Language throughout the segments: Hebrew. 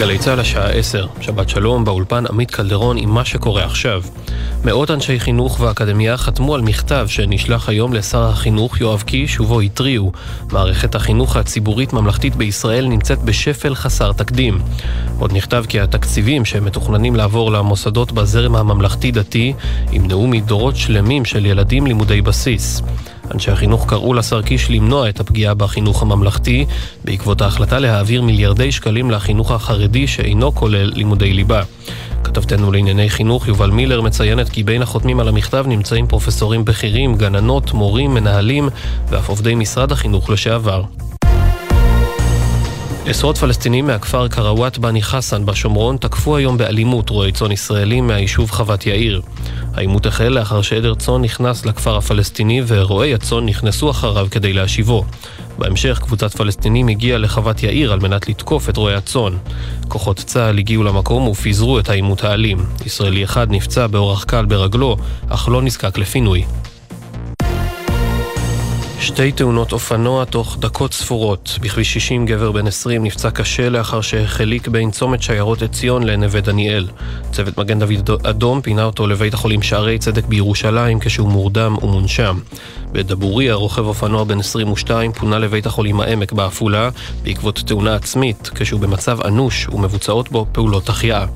גלי צה"ל השעה 10, שבת שלום, באולפן עמית קלדרון עם מה שקורה עכשיו. מאות אנשי חינוך ואקדמיה חתמו על מכתב שנשלח היום לשר החינוך יואב קיש ובו התריעו מערכת החינוך הציבורית ממלכתית בישראל נמצאת בשפל חסר תקדים. עוד נכתב כי התקציבים שמתוכננים לעבור למוסדות בזרם הממלכתי-דתי ימנעו מדורות שלמים של ילדים לימודי בסיס. אנשי החינוך קראו לשר קיש למנוע את הפגיעה בחינוך הממלכתי בעקבות ההחלטה להעביר מיליארדי שקלים לחינוך החרדי שאינו כולל לימודי ליבה. כתבתנו לענייני חינוך יובל מילר מציינת כי בין החותמים על המכתב נמצאים פרופסורים בכירים, גננות, מורים, מנהלים ואף עובדי משרד החינוך לשעבר. עשרות פלסטינים מהכפר קראוואט בני חסן בשומרון תקפו היום באלימות רועי צאן ישראלים מהיישוב חוות יאיר. העימות החל לאחר שעדר צאן נכנס לכפר הפלסטיני ורועי הצאן נכנסו אחריו כדי להשיבו. בהמשך קבוצת פלסטינים הגיעה לחוות יאיר על מנת לתקוף את רועי הצאן. כוחות צה"ל הגיעו למקום ופיזרו את העימות האלים. ישראלי אחד נפצע באורח קל ברגלו, אך לא נזקק לפינוי. שתי תאונות אופנוע תוך דקות ספורות. בכביש 60 גבר בן 20 נפצע קשה לאחר שהחליק בין צומת שיירות עציון לנווה דניאל. צוות מגן דוד אדום פינה אותו לבית החולים שערי צדק בירושלים כשהוא מורדם ומונשם. בדבוריה רוכב אופנוע בן 22 פונה לבית החולים העמק בעפולה בעקבות תאונה עצמית כשהוא במצב אנוש ומבוצעות בו פעולות החייאה.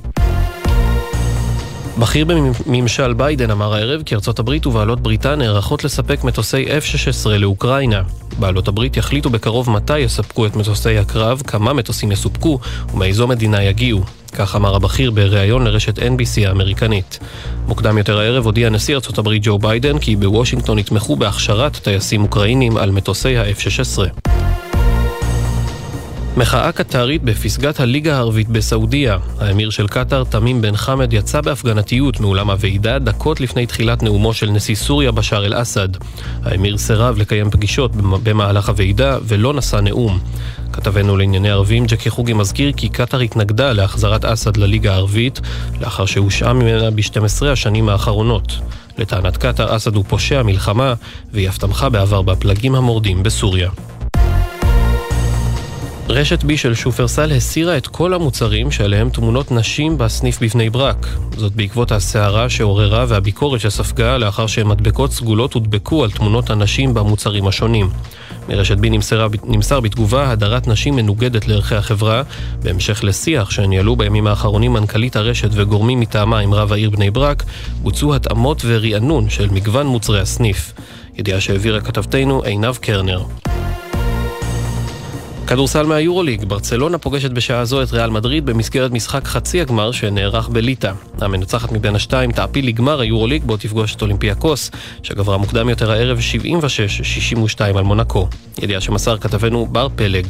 בכיר בממשל ביידן אמר הערב כי ארצות הברית ובעלות בריתה נערכות לספק מטוסי F-16 לאוקראינה. בעלות הברית יחליטו בקרוב מתי יספקו את מטוסי הקרב, כמה מטוסים יסופקו ומאיזו מדינה יגיעו. כך אמר הבכיר בריאיון לרשת NBC האמריקנית. מוקדם יותר הערב הודיע נשיא ארצות הברית ג'ו ביידן כי בוושינגטון יתמכו בהכשרת טייסים אוקראינים על מטוסי ה-F-16. מחאה קטרית בפסגת הליגה הערבית בסעודיה. האמיר של קטאר, תמים בן חמד, יצא בהפגנתיות מאולם הוועידה דקות לפני תחילת נאומו של נשיא סוריה בשאר אל-אסד. האמיר סירב לקיים פגישות במהלך הוועידה ולא נשא נאום. כתבנו לענייני ערבים ג'קי חוגי מזכיר כי קטאר התנגדה להחזרת אסד לליגה הערבית לאחר שהושעה ממנה ב-12 השנים האחרונות. לטענת קטאר, אסד הוא פושע מלחמה והיא אף תמכה בעבר בפלגים המורדים בסוריה. רשת בי של שופרסל הסירה את כל המוצרים שעליהם תמונות נשים בסניף בבני ברק. זאת בעקבות הסערה שעוררה והביקורת שספגה לאחר שמדבקות סגולות הודבקו על תמונות הנשים במוצרים השונים. מרשת בי נמסרה, נמסר בתגובה הדרת נשים מנוגדת לערכי החברה, בהמשך לשיח שניהלו בימים האחרונים מנכ"לית הרשת וגורמים מטעמה עם רב העיר בני ברק, בוצעו התאמות ורענון של מגוון מוצרי הסניף. ידיעה שהעבירה כתבתנו עינב קרנר. כדורסל מהיורוליג, ברצלונה פוגשת בשעה זו את ריאל מדריד במסגרת משחק חצי הגמר שנערך בליטא. המנצחת מבין השתיים תעפיל לגמר היורוליג בו תפגוש את אולימפיאקוס, שגברה מוקדם יותר הערב 76-62 על מונקו. ידיעה שמסר כתבנו בר פלג.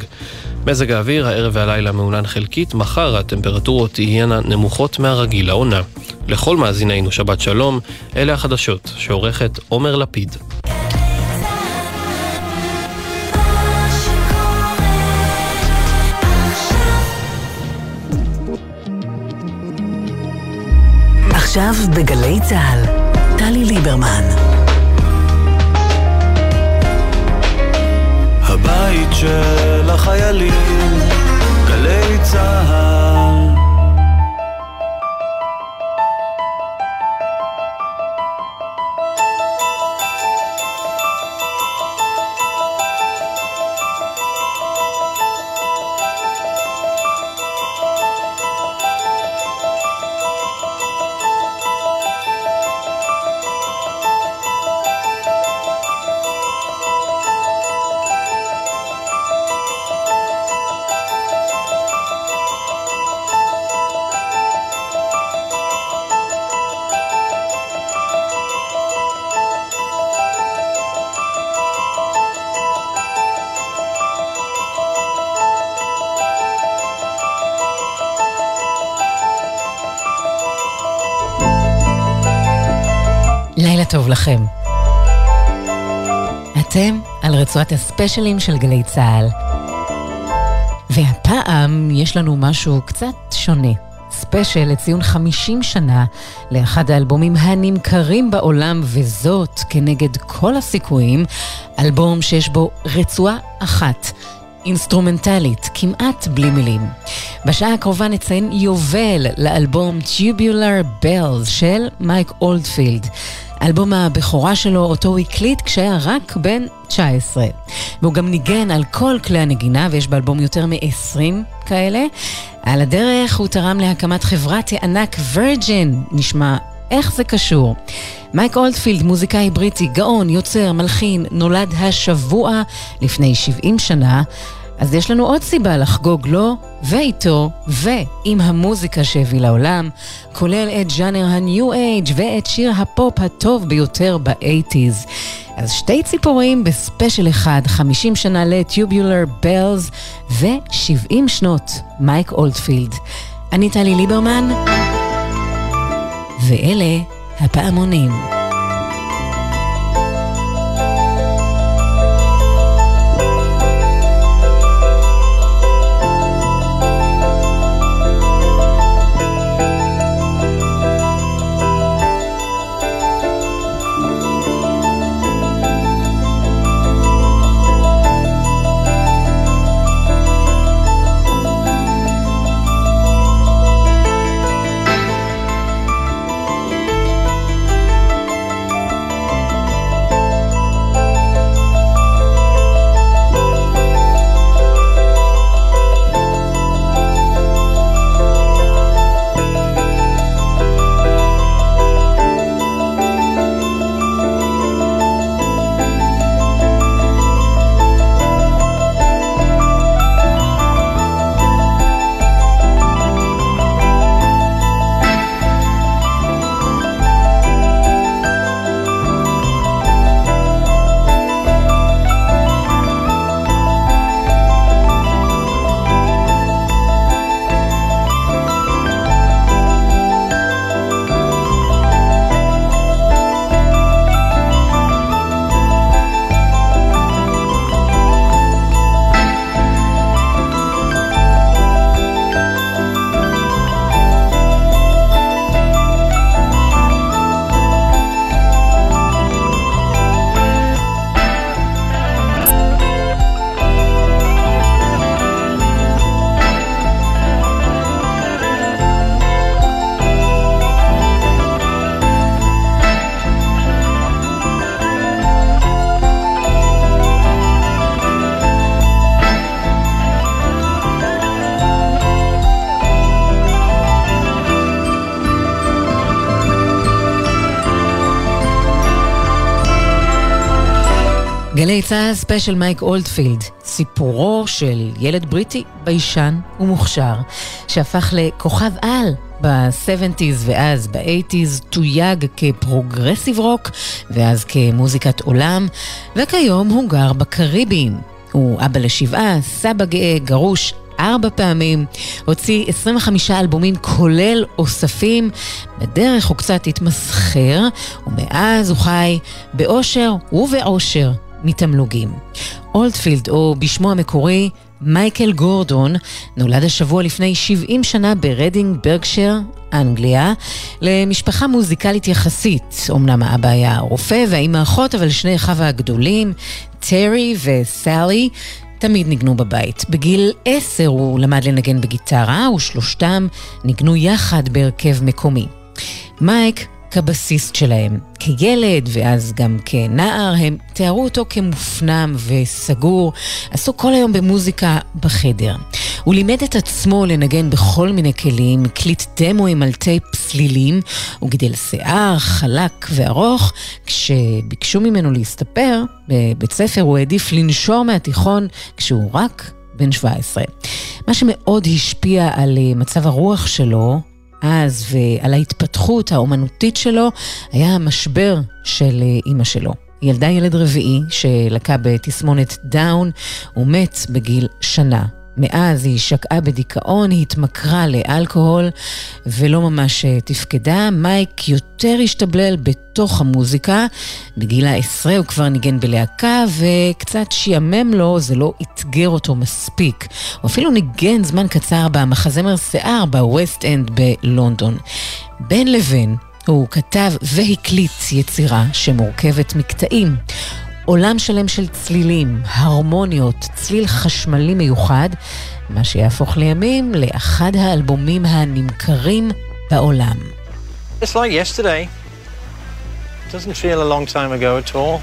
מזג האוויר, הערב והלילה מעונן חלקית, מחר הטמפרטורות תהיינה נמוכות מהרגיל לעונה. לכל מאזינינו שבת שלום, אלה החדשות, שעורכת עומר לפיד. עכשיו בגלי צה"ל, טלי ליברמן. הספיישלים של גלי צה"ל. והפעם יש לנו משהו קצת שונה. ספיישל לציון 50 שנה לאחד האלבומים הנמכרים בעולם, וזאת כנגד כל הסיכויים, אלבום שיש בו רצועה אחת אינסטרומנטלית, כמעט בלי מילים. בשעה הקרובה נציין יובל לאלבום Tubular Bells של מייק אולדפילד. אלבום הבכורה שלו, אותו הוא הקליט כשהיה רק בן 19. והוא גם ניגן על כל כלי הנגינה, ויש באלבום יותר מ-20 כאלה. על הדרך הוא תרם להקמת חברת הענק וירג'ין, נשמע איך זה קשור. מייק אולדפילד, מוזיקאי בריטי, גאון, יוצר, מלחין, נולד השבוע לפני 70 שנה. אז יש לנו עוד סיבה לחגוג לו ואיתו ועם המוזיקה שהביא לעולם, כולל את ז'אנר ה-New Age ואת שיר הפופ הטוב ביותר ב-80's. אז שתי ציפורים בספיישל אחד, 50 שנה ל-Tubular Bells ו-70 שנות מייק אולדפילד. אני טלי ליברמן, ואלה הפעמונים. גלי צה"ל ספיישל מייק אולדפילד, סיפורו של ילד בריטי ביישן ומוכשר, שהפך לכוכב על ב-70's ואז ב-80's, תויג כ progressive rock ואז כמוזיקת עולם, וכיום הוא גר בקריביים. הוא אבא לשבעה, סבא גאה, גרוש, ארבע פעמים, הוציא 25 אלבומים כולל אוספים. בדרך הוא קצת התמסחר, ומאז הוא חי באושר ובעושר מתמלוגים. אולדפילד, או בשמו המקורי, מייקל גורדון, נולד השבוע לפני 70 שנה ברדינג, ברקשר, אנגליה, למשפחה מוזיקלית יחסית. אמנם האבא היה רופא והאימא אחות, אבל שני אחיו הגדולים, טרי וסאלי, תמיד ניגנו בבית. בגיל עשר הוא למד לנגן בגיטרה, ושלושתם ניגנו יחד בהרכב מקומי. מייק כבסיסט שלהם. כילד ואז גם כנער, הם תיארו אותו כמופנם וסגור, עסוק כל היום במוזיקה בחדר. הוא לימד את עצמו לנגן בכל מיני כלים, הקליט דמואים על טייפ סלילים, הוא גידל שיער חלק וארוך. כשביקשו ממנו להסתפר בבית ספר, הוא העדיף לנשור מהתיכון כשהוא רק בן 17. מה שמאוד השפיע על אה, מצב הרוח שלו אז ועל ההתפתחות האומנותית שלו היה המשבר של אה, אימא שלו. ילדה ילד רביעי שלקה בתסמונת דאון, הוא מת בגיל שנה. מאז היא שקעה בדיכאון, היא התמכרה לאלכוהול ולא ממש אה, תפקדה. מייק יותר השתבלל בתוך המוזיקה. בגיל העשרה הוא כבר ניגן בלהקה וקצת שיעמם לו, זה לא אתגר אותו מספיק. הוא אפילו ניגן זמן קצר במחזמר שיער בווסט אנד בלונדון. בין לבין הוא כתב והקליט יצירה שמורכבת מקטעים. עולם שלם של צלילים, הרמוניות, צליל חשמלי מיוחד, מה שיהפוך לימים לאחד האלבומים הנמכרים בעולם. It's like yesterday. It doesn't feel a long time ago at all.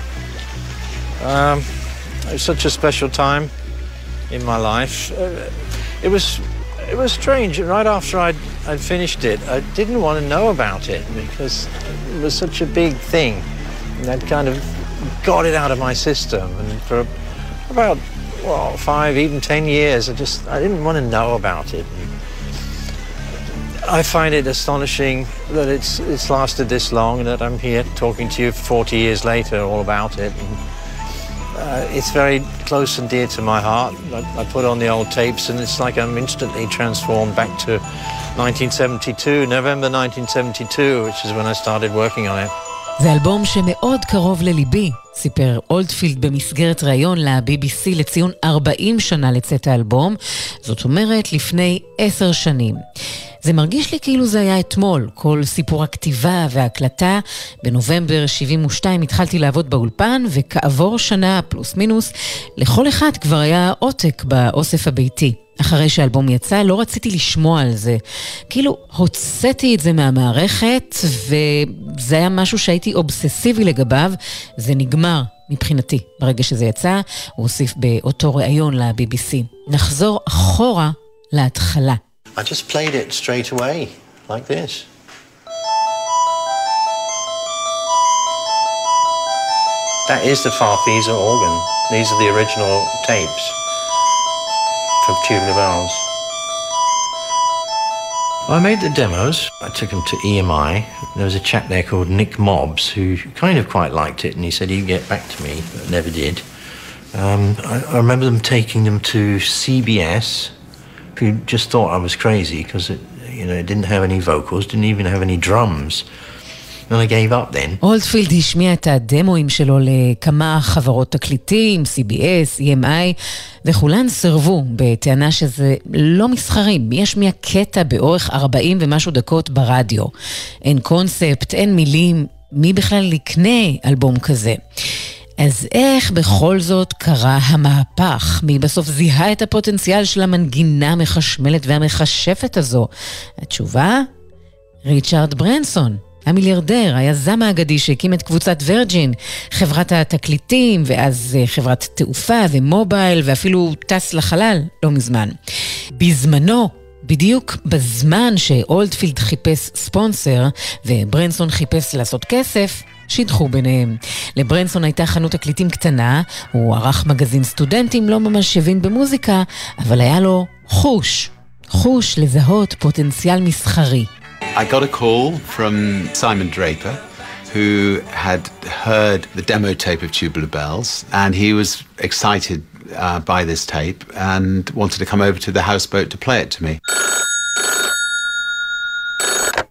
Um, it was such a special time in my life. Uh, it was it was strange. Right after I'd, I'd finished it, I didn't want to know about it because it was such a big thing. And I'd kind of got it out of my system. And for about, well, five, even ten years, I just, I didn't want to know about it. And I find it astonishing that it's, it's lasted this long and that I'm here talking to you 40 years later all about it. And, uh, it's very close and dear to my heart. I, I, put on the old tapes and it's like I'm instantly transformed back to 1972, November 1972, which is when I started working on it. זה אלבום שמאוד קרוב לליבי, סיפר אולדפילד במסגרת ראיון ל-BBC לציון 40 שנה לצאת האלבום, זאת אומרת לפני עשר שנים. זה מרגיש לי כאילו זה היה אתמול, כל סיפור הכתיבה וההקלטה. בנובמבר 72 התחלתי לעבוד באולפן, וכעבור שנה פלוס מינוס, לכל אחד כבר היה עותק באוסף הביתי. אחרי שהאלבום יצא, לא רציתי לשמוע על זה. כאילו, הוצאתי את זה מהמערכת, וזה היה משהו שהייתי אובססיבי לגביו. זה נגמר מבחינתי ברגע שזה יצא. הוא הוסיף באותו ריאיון ל-BBC. נחזור אחורה להתחלה. I just played it straight away, like this. That is the Farfisa organ. These are the original tapes from Tubular Bells. I made the demos. I took them to EMI. There was a chap there called Nick Mobbs who kind of quite liked it, and he said he'd get back to me, but never did. Um, I, I remember them taking them to CBS who just thought I was crazy because it, you know, it didn't have any vocals, didn't even have any drums. And I gave up then. אולדפילד השמיע את הדמואים שלו לכמה חברות תקליטים, CBS, EMI, וכולן סירבו בטענה שזה לא מסחרי. מי הקטע באורך 40 ומשהו דקות ברדיו. אין קונספט, אין מילים, מי בכלל יקנה אלבום כזה? אז איך בכל זאת קרה המהפך? מי בסוף זיהה את הפוטנציאל של המנגינה המחשמלת והמכשפת הזו? התשובה? ריצ'רד ברנסון. המיליארדר, היזם האגדי שהקים את קבוצת ורג'ין, חברת התקליטים, ואז אה, חברת תעופה ומובייל, ואפילו טס לחלל לא מזמן. בזמנו, בדיוק בזמן שאולדפילד חיפש ספונסר וברנסון חיפש לעשות כסף, שידחו ביניהם. לברנסון הייתה חנות תקליטים קטנה, הוא ערך מגזין סטודנטים, לא ממש הבין במוזיקה, אבל היה לו חוש, חוש לזהות פוטנציאל מסחרי. I got a call from Simon Draper. who had heard the demo tape of Tubular Bells, and he was excited uh, by this tape and wanted to come over to the houseboat to play it to me.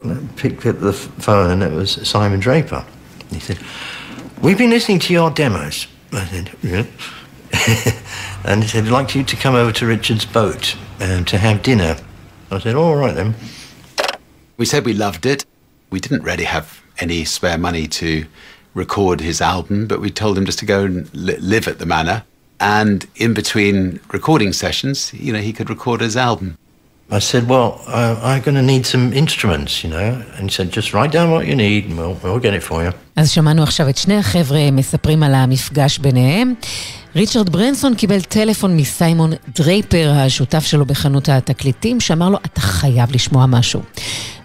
I picked up the phone and it was Simon Draper. He said, We've been listening to your demos. I said, Yeah. and he said, I'd like you to come over to Richard's boat um, to have dinner. I said, All right then. We said we loved it. We didn't really have any spare money to record his album, but we told him just to go and li- live at the manor. And in between recording sessions, you know, he could record his album. I said, well, uh, I'm going to need some instruments, you know. And he said, just write down what you need and we'll, we'll get it for you. אז שמענו עכשיו את שני החבר'ה מספרים על המפגש ביניהם. ריצ'רד ברנסון קיבל טלפון מסיימון דרייפר, השותף שלו בחנות התקליטים, שאמר לו, אתה חייב לשמוע משהו.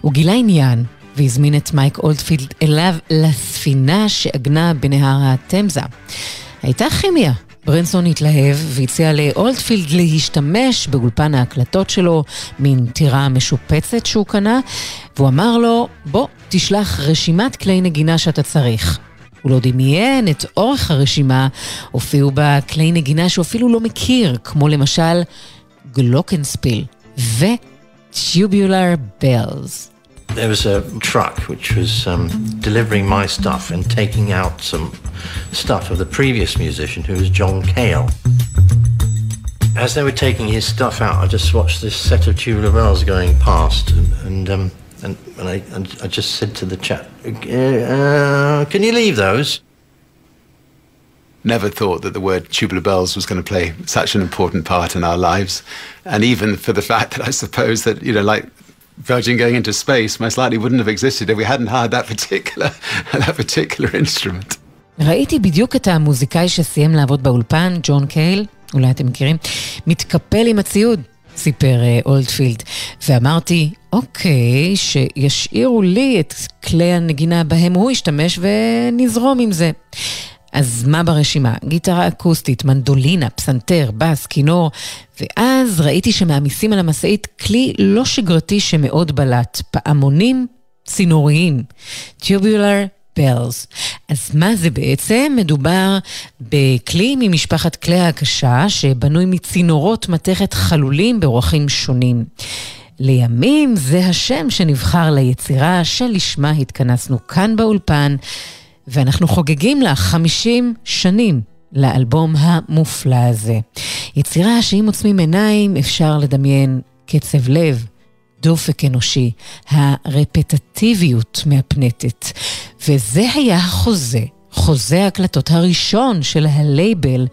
הוא גילה עניין והזמין את מייק אולדפילד אליו לספינה שעגנה בנהר התמזה. הייתה כימיה ברנסון התלהב והציע לאולדפילד להשתמש באולפן ההקלטות שלו, מין טירה משופצת שהוא קנה, והוא אמר לו, בוא, תשלח רשימת כלי נגינה שאתה צריך. הוא לא דמיין את אורך הרשימה, הופיעו בה כלי נגינה שהוא אפילו לא מכיר, כמו למשל גלוקנספיל ו-Tubular Bells. There was a truck which was um, delivering my stuff and taking out some stuff of the previous musician who was John Cale. As they were taking his stuff out, I just watched this set of tubular bells going past, and and, um, and, and, I, and I just said to the chap, uh, "Can you leave those?" never thought that the word tubular bells was going to play such an important part in our lives. And even for the fact that I suppose that, you know, like Virgin going into space most likely wouldn't have existed if we hadn't had that particular, that particular instrument. ראיתי בדיוק את המוזיקאי שסיים לעבוד באולפן, ג'ון קייל, אולי אתם מכירים, מתקפל עם הציוד, סיפר אולדפילד, ואמרתי, אוקיי, שישאירו לי את כלי הנגינה בהם הוא ישתמש ונזרום עם זה. אז מה ברשימה? גיטרה אקוסטית, מנדולינה, פסנתר, בס, כינור, ואז ראיתי שמעמיסים על המשאית כלי לא שגרתי שמאוד בלט, פעמונים צינוריים, tubular bells. אז מה זה בעצם? מדובר בכלי ממשפחת כלי ההקשה שבנוי מצינורות מתכת חלולים באורחים שונים. לימים זה השם שנבחר ליצירה שלשמה התכנסנו כאן באולפן. ואנחנו חוגגים לה 50 שנים לאלבום המופלא הזה. יצירה שאם עוצמים עיניים אפשר לדמיין קצב לב, דופק אנושי, הרפטטיביות מהפנטת. וזה היה החוזה, חוזה ההקלטות הראשון של הלייבל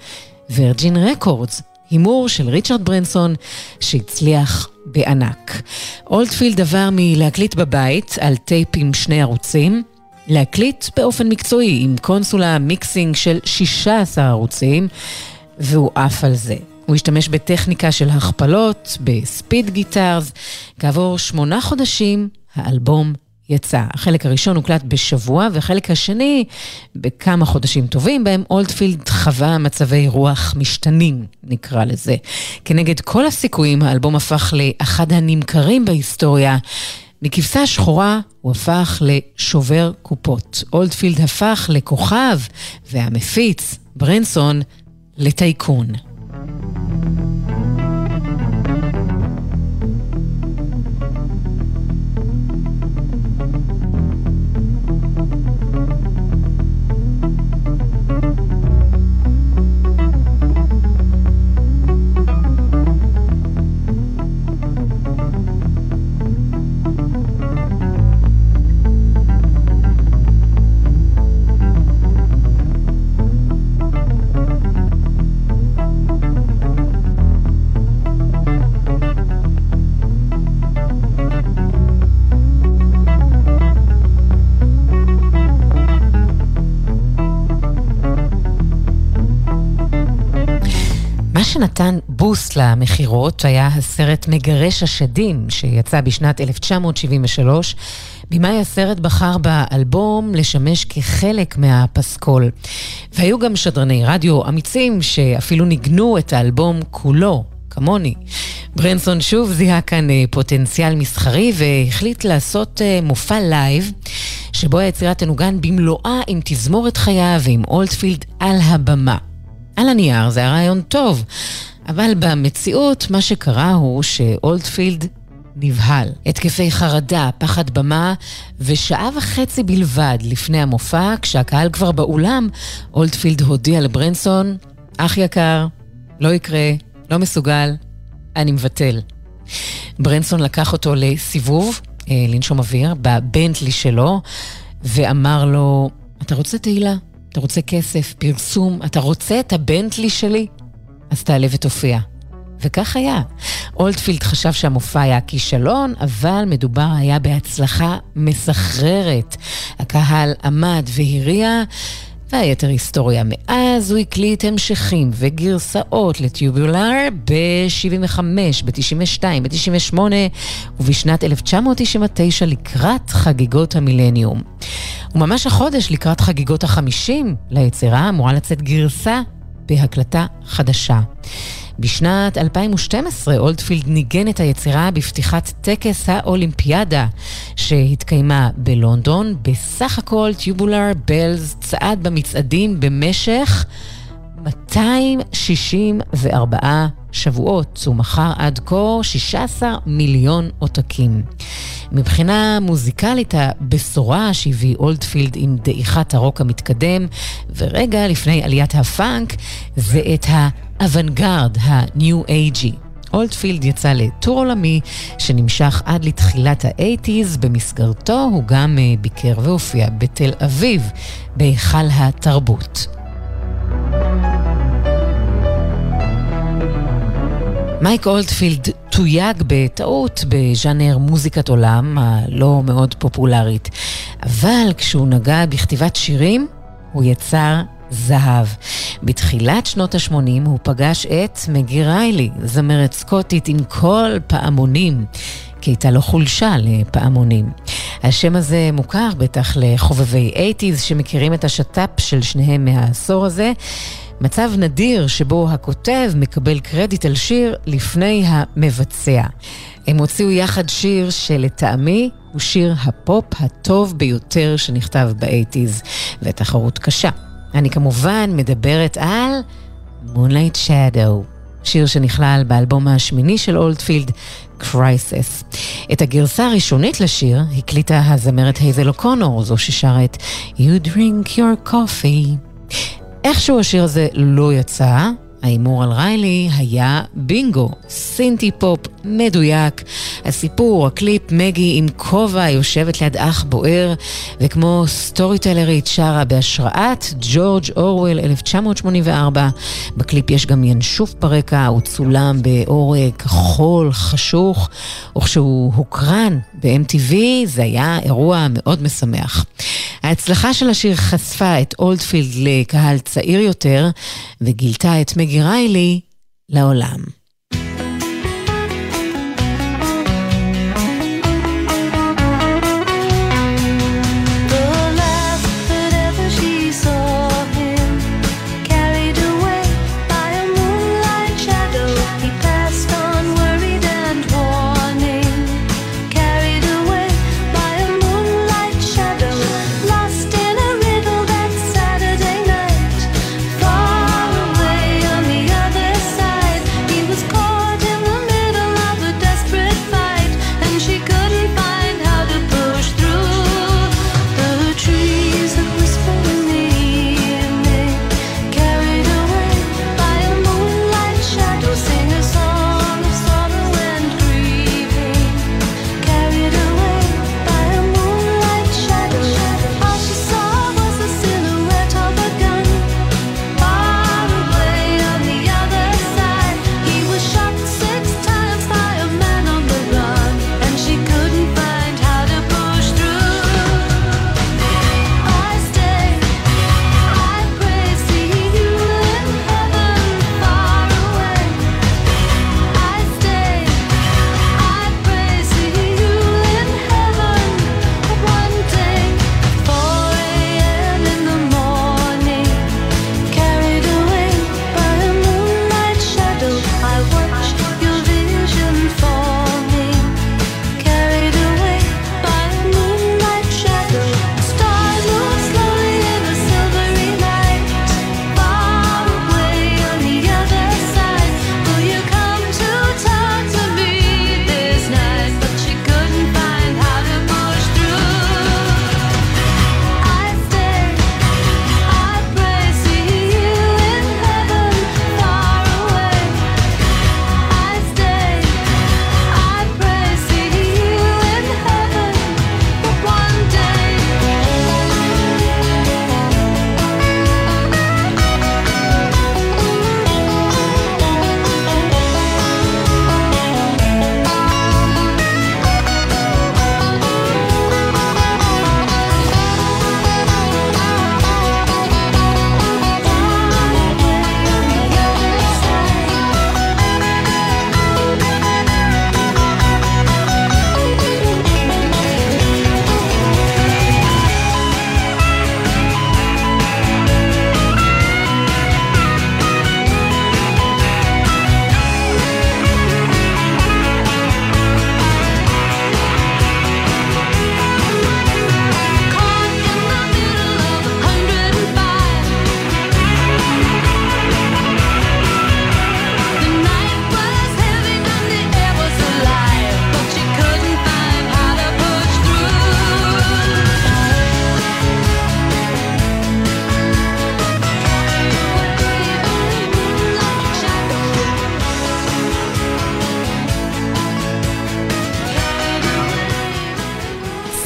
וירג'ין רקורדס, הימור של ריצ'רד ברנסון שהצליח בענק. אולדפילד עבר מלהקליט בבית על טייפ עם שני ערוצים, להקליט באופן מקצועי עם קונסולה mixing של 16 ערוצים, והוא עף על זה. הוא השתמש בטכניקה של הכפלות, בספיד גיטרס. כעבור שמונה חודשים, האלבום יצא. החלק הראשון הוקלט בשבוע, והחלק השני בכמה חודשים טובים, בהם אולדפילד חווה מצבי רוח משתנים, נקרא לזה. כנגד כל הסיכויים, האלבום הפך לאחד הנמכרים בהיסטוריה. מכבשה השחורה הוא הפך לשובר קופות. אולדפילד הפך לכוכב, והמפיץ, ברנסון, לטייקון. שנתן בוסט למכירות היה הסרט מגרש השדים, שיצא בשנת 1973. במאי הסרט בחר באלבום לשמש כחלק מהפסקול. והיו גם שדרני רדיו אמיצים שאפילו ניגנו את האלבום כולו, כמוני. ברנסון שוב זיהה כאן אה, פוטנציאל מסחרי והחליט לעשות אה, מופע לייב, שבו היצירה תנוגן במלואה עם תזמורת חיה ועם אולדפילד על הבמה. על הנייר זה היה רעיון טוב, אבל במציאות מה שקרה הוא שאולדפילד נבהל. התקפי חרדה, פחד במה, ושעה וחצי בלבד לפני המופע, כשהקהל כבר באולם, אולדפילד הודיע לברנסון, אח יקר, לא יקרה, לא מסוגל, אני מבטל. ברנסון לקח אותו לסיבוב, אה, לנשום אוויר, בבנטלי שלו, ואמר לו, אתה רוצה תהילה? אתה רוצה כסף, פרסום, אתה רוצה את הבנטלי שלי? אז תעלה ותופיע. וכך היה. אולדפילד חשב שהמופע היה כישלון, אבל מדובר היה בהצלחה מסחררת. הקהל עמד והריע, והיתר היסטוריה. מאז הוא הקליט המשכים וגרסאות לטיובולר ב-75, ב-92, ב-98 ובשנת 1999 לקראת חגיגות המילניום. וממש החודש לקראת חגיגות החמישים ליצירה אמורה לצאת גרסה בהקלטה חדשה. בשנת 2012 אולדפילד ניגן את היצירה בפתיחת טקס האולימפיאדה שהתקיימה בלונדון. בסך הכל טיובולר בלז צעד במצעדים במשך 264 שבועות. הוא מכר עד כה 16 מיליון עותקים. מבחינה מוזיקלית, הבשורה שהביא אולדפילד עם דעיכת הרוק המתקדם, ורגע לפני עליית הפאנק, זה את האוונגרד, ה-New Agey. אולדפילד יצא ל tour עולמי שנמשך עד לתחילת האייטיז, במסגרתו הוא גם אה, ביקר והופיע בתל אביב, בהיכל התרבות. מייק אולדפילד תויג בטעות בז'אנר מוזיקת עולם הלא מאוד פופולרית, אבל כשהוא נגע בכתיבת שירים, הוא יצר זהב. בתחילת שנות ה-80 הוא פגש את מגי ריילי, זמרת סקוטית עם כל פעמונים. כי הייתה לו חולשה לפעמונים. השם הזה מוכר בטח לחובבי 80's שמכירים את השת"פ של שניהם מהעשור הזה. מצב נדיר שבו הכותב מקבל קרדיט על שיר לפני המבצע. הם הוציאו יחד שיר שלטעמי הוא שיר הפופ הטוב ביותר שנכתב באייטיז, ותחרות קשה. אני כמובן מדברת על Moonlight Shadow, שיר שנכלל באלבום השמיני של אולדפילד, Crises. את הגרסה הראשונית לשיר הקליטה הזמרת הייזל אוקונור, זו ששרה את You drink your coffee. איכשהו השיר הזה לא יצא, ההימור על ריילי היה בינגו, סינטי פופ מדויק. הסיפור, הקליפ, מגי עם כובע יושבת ליד אח בוער, וכמו סטורי טלרית שרה בהשראת ג'ורג' אורוול 1984. בקליפ יש גם ינשוף ברקע, הוא צולם באור כחול חשוך, וכשהוא הוקרן ב-MTV זה היה אירוע מאוד משמח. ההצלחה של השיר חשפה את אולדפילד לקהל צעיר יותר, וגילתה את מגי ריילי לעולם.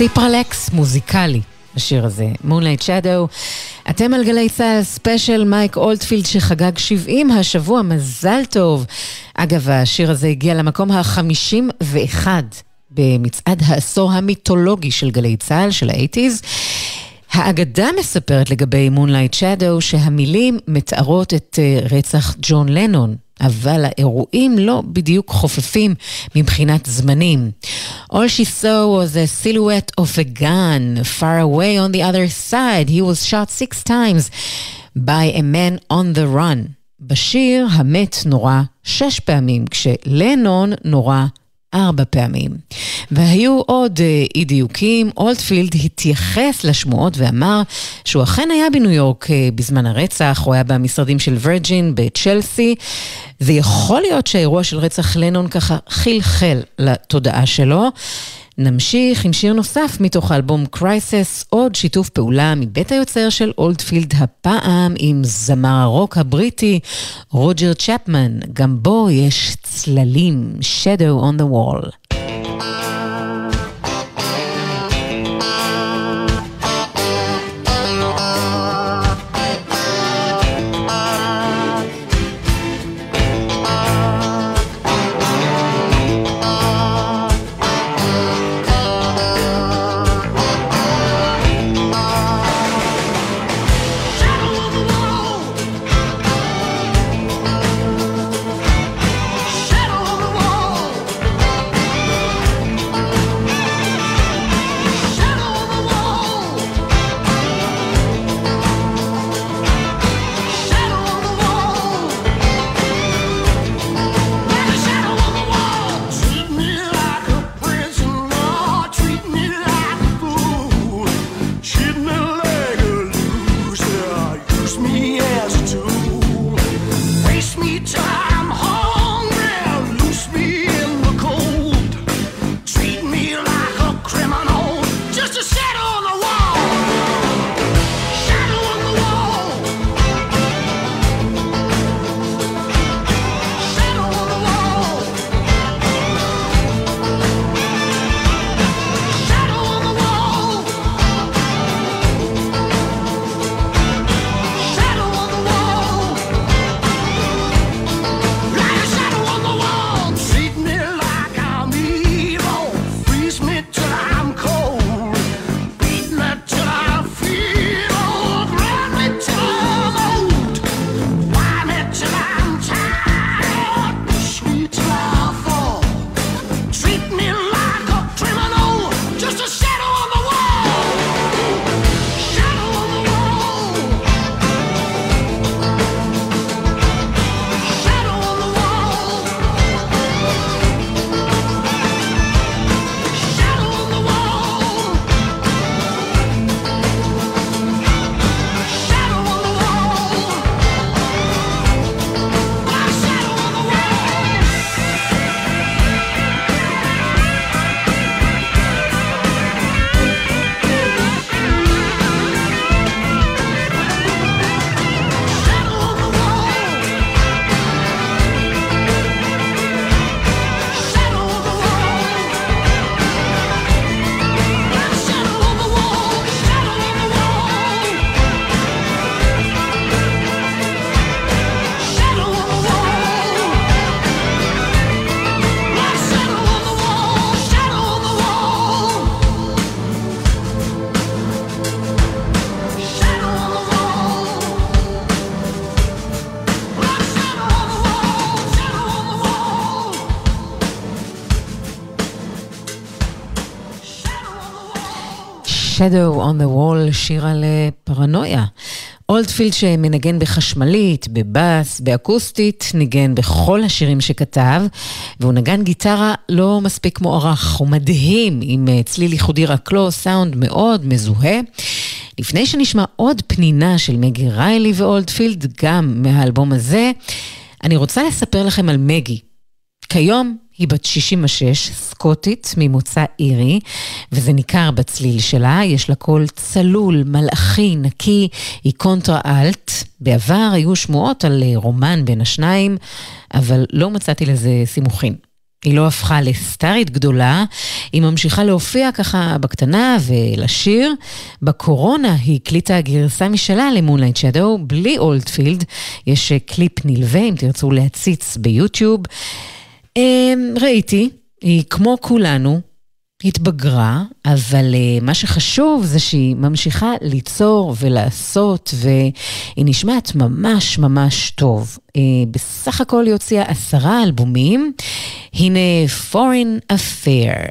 ציפרלקס מוזיקלי, השיר הזה, Moonlight Shadow. אתם על גלי צה"ל, ספיישל מייק אולדפילד שחגג 70 השבוע, מזל טוב. אגב, השיר הזה הגיע למקום ה-51 במצעד העשור המיתולוגי של גלי צה"ל, של האייטיז. האגדה מספרת לגבי Moonlight Shadow שהמילים מתארות את אה, רצח ג'ון לנון, אבל האירועים לא בדיוק חופפים מבחינת זמנים. All she saw was a silhouette of a gun far away on the other side. He was shot six times by a man on the run. בשיר המת נורה שש פעמים, כשלנון נורה ארבע פעמים. והיו עוד אה, אי דיוקים, אולדפילד התייחס לשמועות ואמר שהוא אכן היה בניו יורק אה, בזמן הרצח, הוא היה במשרדים של וירג'ין בצ'לסי, ויכול להיות שהאירוע של רצח לנון ככה חלחל לתודעה שלו. נמשיך עם שיר נוסף מתוך האלבום קרייסס, עוד שיתוף פעולה מבית היוצר של אולדפילד הפעם עם זמר הרוק הבריטי רוג'ר צ'פמן, גם בו יש צללים, Shadow on the Wall. Shadow on the Wall, שיר על אה, פרנויה. אולדפילד שמנגן בחשמלית, בבאס, באקוסטית, ניגן בכל השירים שכתב, והוא נגן גיטרה לא מספיק מוערך, הוא מדהים, עם אה, צליל ייחודי רק לו, סאונד מאוד מזוהה. לפני שנשמע עוד פנינה של מגי ריילי ואולדפילד, גם מהאלבום הזה, אני רוצה לספר לכם על מגי. כיום היא בת 66, סקוטית, ממוצא אירי, וזה ניכר בצליל שלה, יש לה קול צלול, מלאכי, נקי, היא קונטרה אלט. בעבר היו שמועות על רומן בין השניים, אבל לא מצאתי לזה סימוכים. היא לא הפכה לסטארית גדולה, היא ממשיכה להופיע ככה בקטנה ולשיר. בקורונה היא הקליטה גרסה משלה ל Moonlight Shadow בלי אולדפילד. יש קליפ נלווה, אם תרצו להציץ ביוטיוב. אמ, ראיתי, היא כמו כולנו, התבגרה, אבל uh, מה שחשוב זה שהיא ממשיכה ליצור ולעשות, והיא נשמעת ממש ממש טוב. Uh, בסך הכל היא הוציאה עשרה אלבומים. הנה Foreign Affair.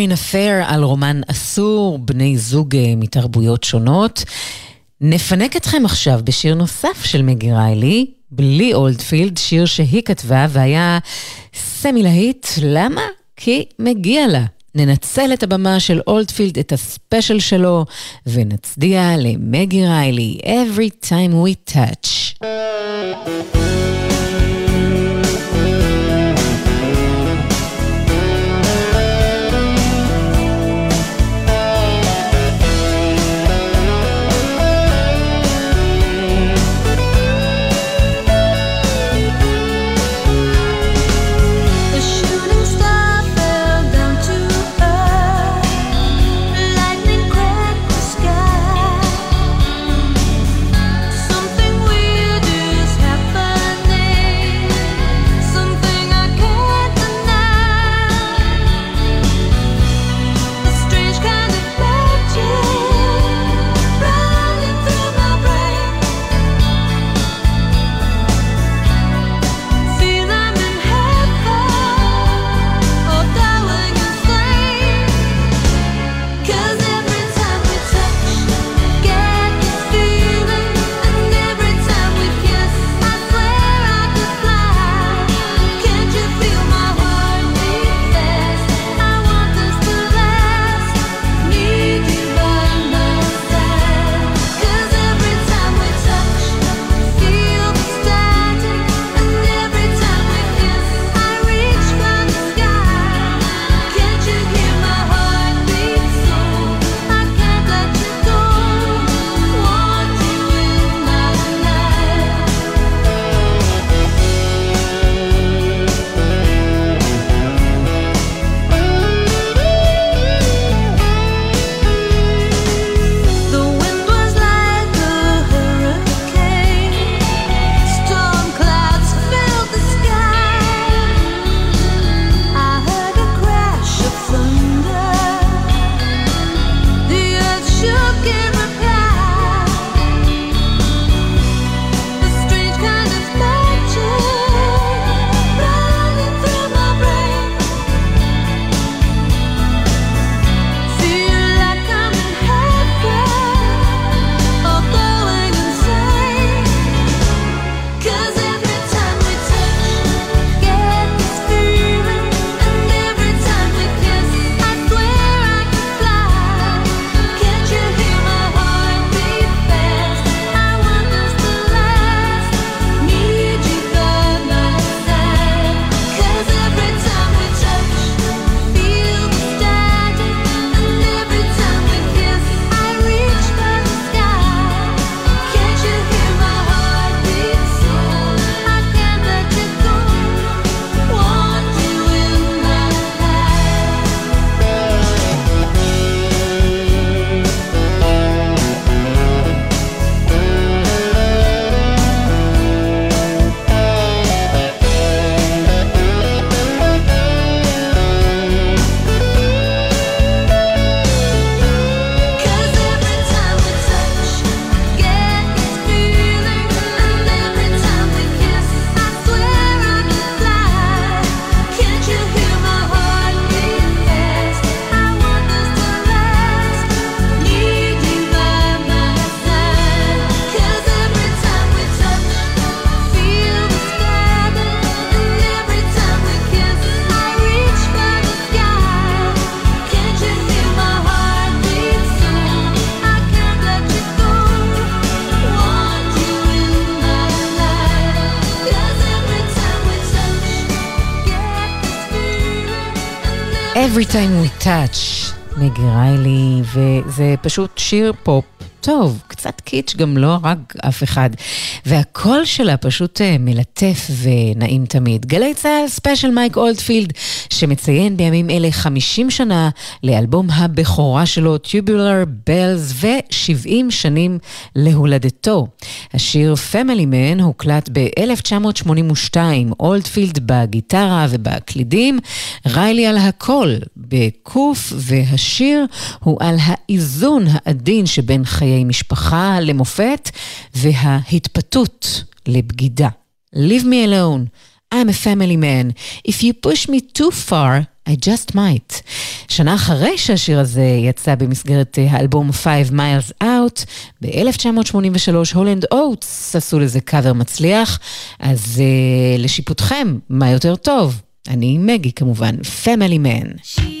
Foreign Affair על רומן אסור, בני זוג אה, מתרבויות שונות. נפנק אתכם עכשיו בשיר נוסף של מגי ריילי, בלי אולדפילד, שיר שהיא כתבה והיה סמי להיט. למה? כי מגיע לה. ננצל את הבמה של אולדפילד, את הספיישל שלו, ונצדיע למגי ריילי, Every time we touch. Touch, מגי ריילי, וזה פשוט שיר פופ טוב, קצת קיץ', גם לא הרג אף אחד. והקול שלה פשוט אה, מלטף ונעים תמיד. גלי צה"ל, ספיישל מייק אולדפילד, שמציין בימים אלה 50 שנה לאלבום הבכורה שלו, Tubular Bells, ו-70 שנים להולדתו. השיר Family Man הוקלט ב-1982, אולדפילד בגיטרה ובקלידים, ריילי על הקול בקוף, והשיר הוא על האיזון העדין שבין חיי... חיי משפחה למופת וההתפתות לבגידה. Leave me alone, I'm a family man. If you push me too far, I just might. שנה אחרי שהשיר הזה יצא במסגרת אה, האלבום Five Miles Out, ב-1983 הולנד אוטס עשו לזה קאבר מצליח, אז uh, לשיפוטכם, מה יותר טוב? אני מגי כמובן, Family Man. She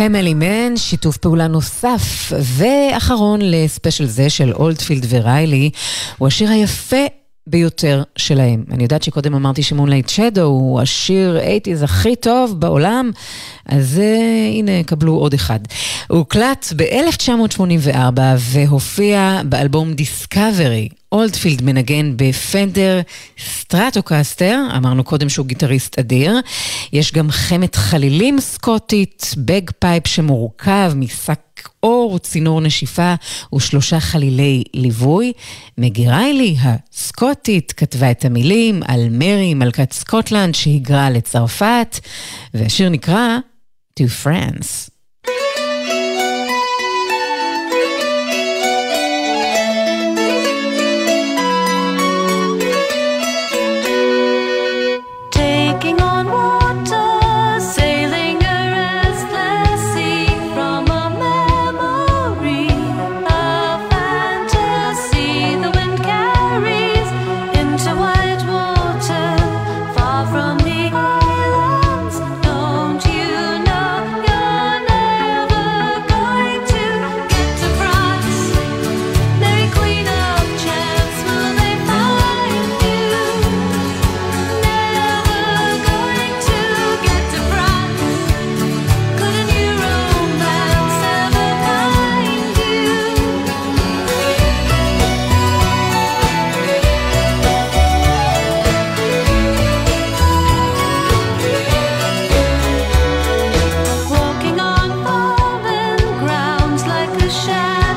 Family Man, שיתוף פעולה נוסף ואחרון לספיישל זה של אולדפילד וריילי, הוא השיר היפה ביותר שלהם. אני יודעת שקודם אמרתי ש Moonlight Shadow הוא השיר 80's הכי טוב בעולם, אז אה, הנה, קבלו עוד אחד. הוא הוקלט ב-1984 והופיע באלבום Discovery. אולדפילד מנגן בפנדר סטרטוקסטר, אמרנו קודם שהוא גיטריסט אדיר. יש גם חמת חלילים סקוטית, bagpipe שמורכב משק אור, צינור נשיפה ושלושה חלילי ליווי. מגי ריילי, הסקוטית, כתבה את המילים על מרי, מלכת סקוטלנד, שהיגרה לצרפת, והשיר נקרא To France. shine.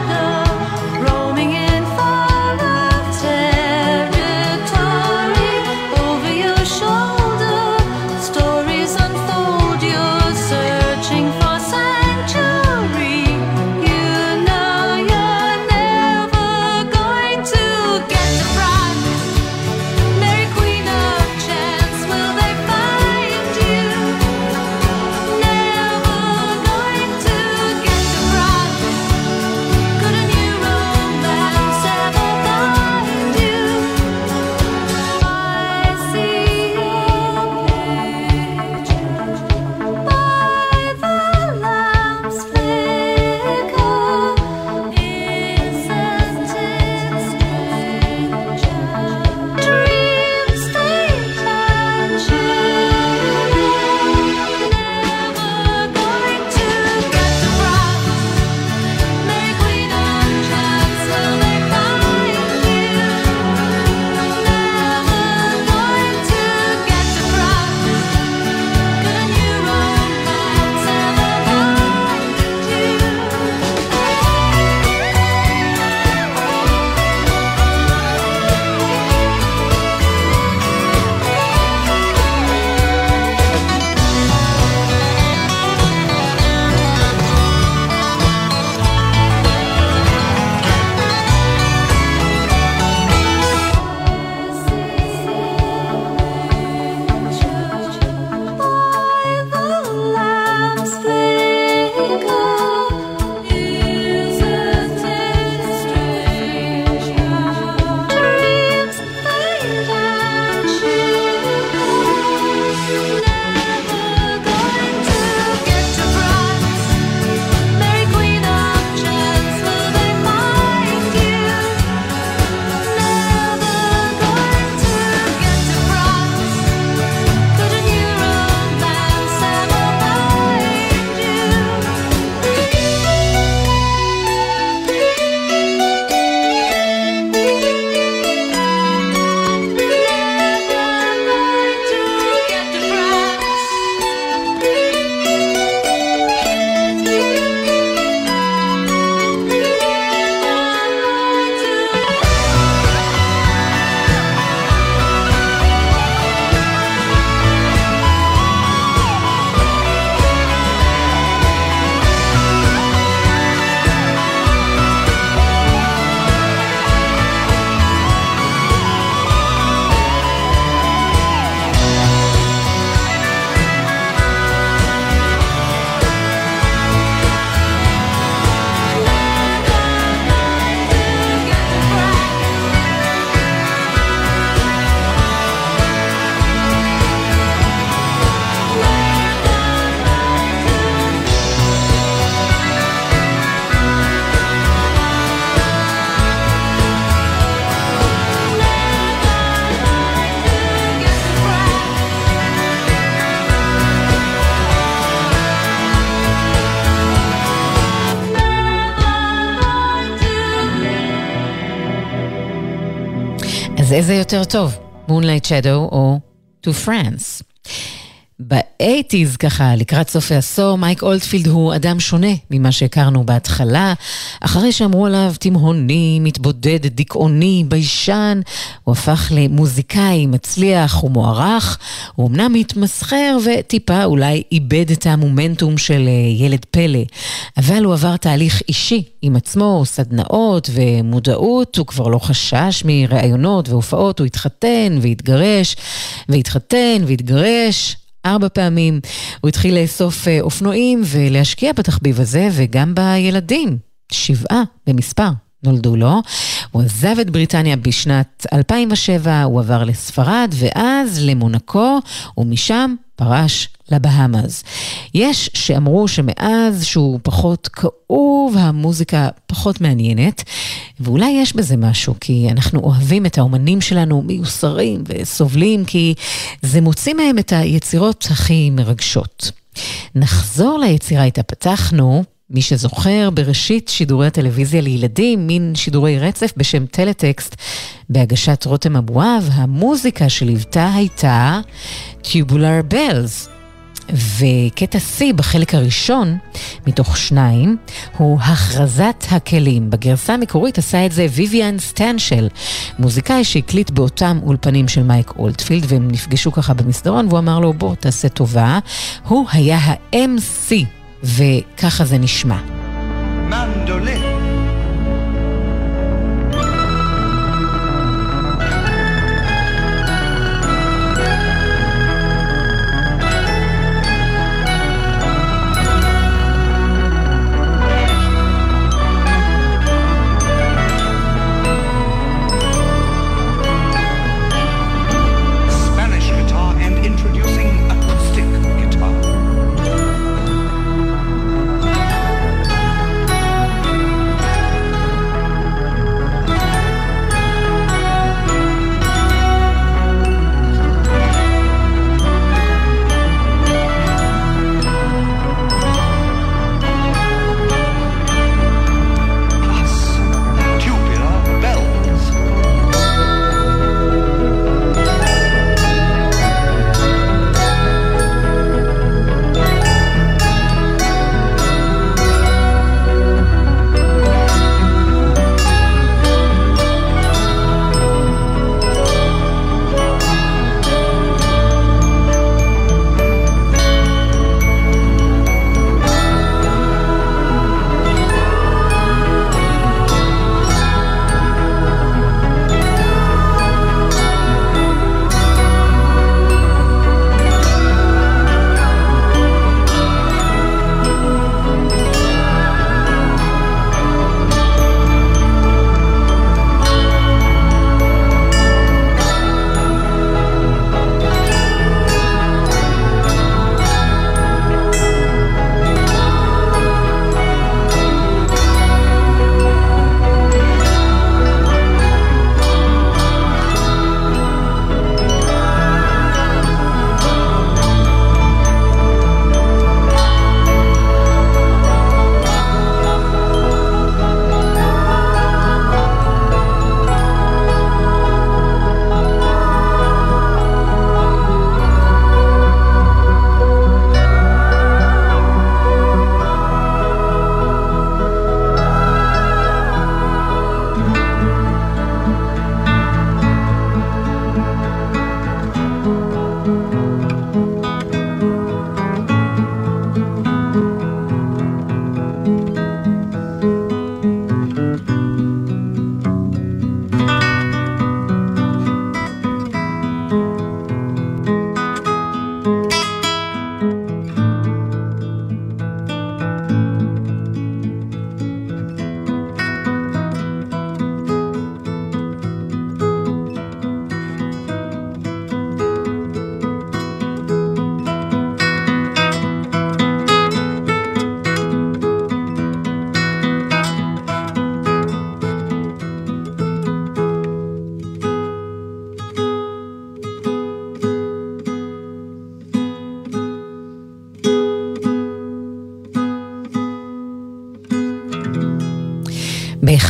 אז איזה יותר טוב, Moonlight Shadow או To France? באייטיז, ככה, לקראת סוף העשור, מייק אולדפילד הוא אדם שונה ממה שהכרנו בהתחלה. אחרי שאמרו עליו תימהוני, מתבודד, דיכאוני, ביישן, הוא הפך למוזיקאי מצליח ומוערך. הוא אמנם התמסחר וטיפה אולי איבד את המומנטום של אה, ילד פלא, אבל הוא עבר תהליך אישי עם עצמו, סדנאות ומודעות, הוא כבר לא חשש מראיונות והופעות, הוא התחתן והתגרש, והתחתן והתגרש. ארבע פעמים. הוא התחיל לאסוף אה, אופנועים ולהשקיע בתחביב הזה וגם בילדים. שבעה במספר. נולדו לו. הוא עזב את בריטניה בשנת 2007, הוא עבר לספרד ואז למונקו, ומשם פרש לבהאמאז. יש שאמרו שמאז שהוא פחות כאוב, המוזיקה פחות מעניינת, ואולי יש בזה משהו, כי אנחנו אוהבים את האומנים שלנו מיוסרים וסובלים, כי זה מוציא מהם את היצירות הכי מרגשות. נחזור ליצירה איתה פתחנו. מי שזוכר, בראשית שידורי הטלוויזיה לילדים, מין שידורי רצף בשם טלטקסט, בהגשת רותם אבואב, המוזיקה שליוותה הייתה Tubular Bells. וקטע שיא בחלק הראשון, מתוך שניים, הוא הכרזת הכלים. בגרסה המקורית עשה את זה ויויאן סטנשל, מוזיקאי שהקליט באותם אולפנים של מייק אולטפילד, והם נפגשו ככה במסדרון, והוא אמר לו, בוא, תעשה טובה. הוא היה ה-MC, וככה זה נשמע. מנדולין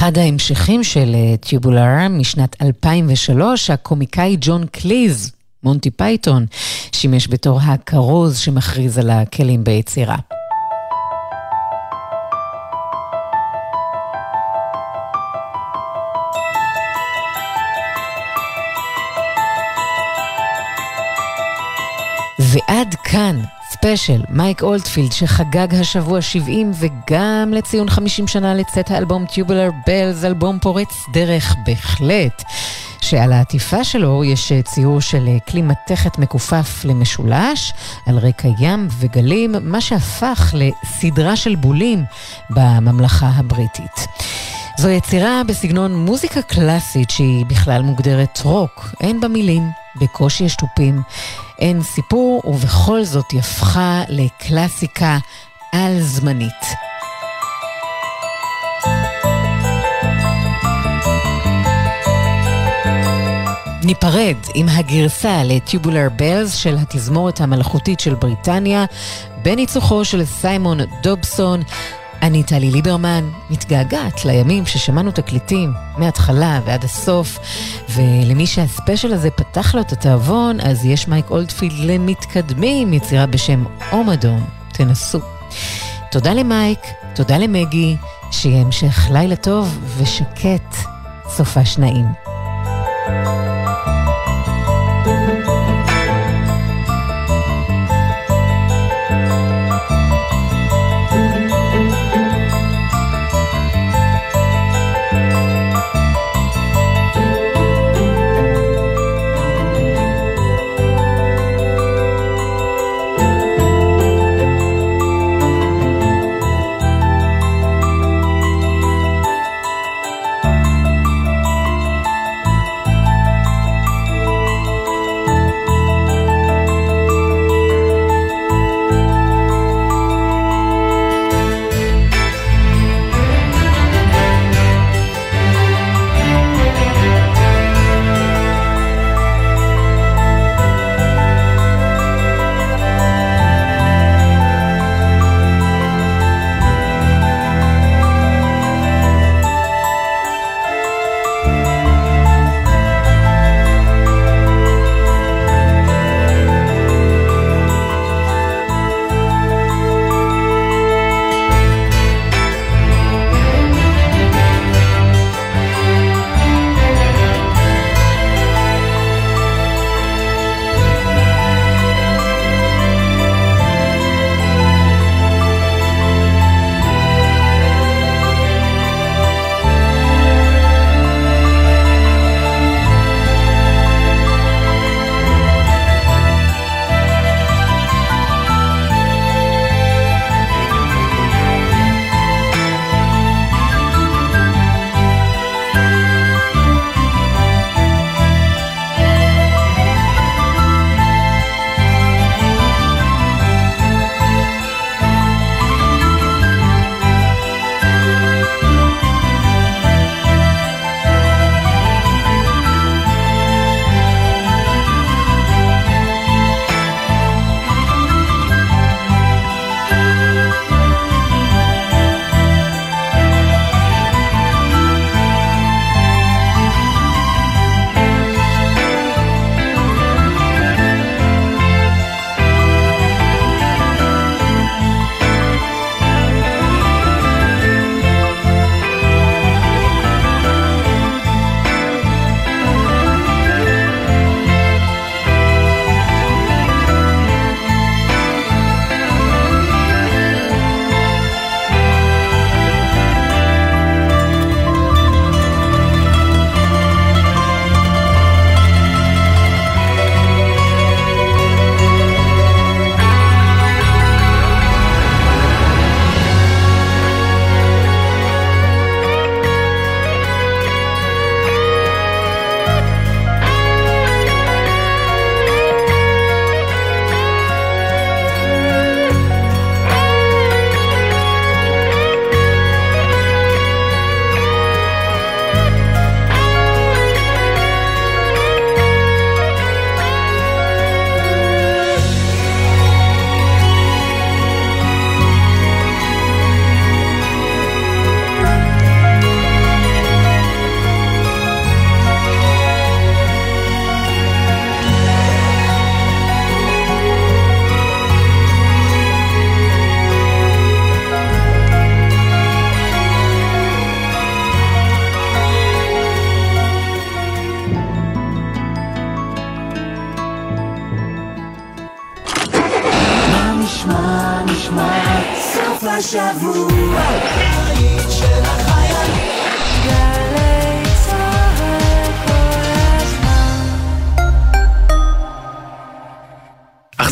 באחד ההמשכים של Tubular משנת 2003, הקומיקאי ג'ון קליז, מונטי פייתון, שימש בתור הכרוז שמכריז על הכלים ביצירה. ועד כאן ספיישל, מייק אולדפילד שחגג השבוע 70 וגם לציון 50 שנה לצאת האלבום Tubular Bells, אלבום פורץ דרך בהחלט. שעל העטיפה שלו יש ציור של כלי מתכת מכופף למשולש, על רקע ים וגלים, מה שהפך לסדרה של בולים בממלכה הבריטית. זו יצירה בסגנון מוזיקה קלאסית שהיא בכלל מוגדרת רוק, אין בה מילים, בקושי יש תופים, אין סיפור, ובכל זאת היא הפכה לקלאסיקה על-זמנית. ניפרד עם הגרסה לטיובולר בלז של התזמורת המלאכותית של בריטניה, בניצוחו של סיימון דובסון. אני טלי ליברמן, מתגעגעת לימים ששמענו תקליטים מההתחלה ועד הסוף, ולמי שהספיישל הזה פתח לו את התיאבון, אז יש מייק אולדפילד למתקדמים, יצירה בשם אומדון. תנסו. תודה למייק, תודה למגי, שיהיה המשך לילה טוב ושקט, סופה שנאים.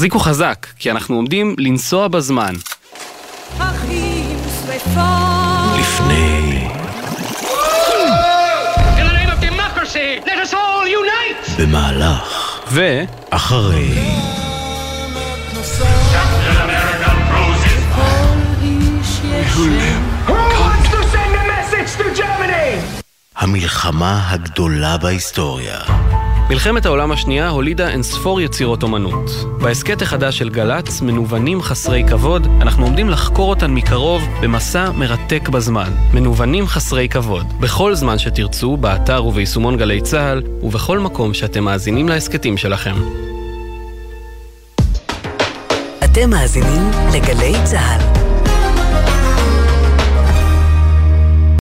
החזיקו חזק, כי אנחנו עומדים לנסוע בזמן. אחים שרפות. לפני! במהלך, ו... אחרי? המלחמה הגדולה בהיסטוריה. מלחמת העולם השנייה הולידה אינספור יצירות אומנות. בהסכת החדש של גל"צ, מנוונים חסרי כבוד, אנחנו עומדים לחקור אותן מקרוב במסע מרתק בזמן. מנוונים חסרי כבוד. בכל זמן שתרצו, באתר וביישומון גלי צה"ל, ובכל מקום שאתם מאזינים להסכתים שלכם. אתם מאזינים לגלי צה"ל.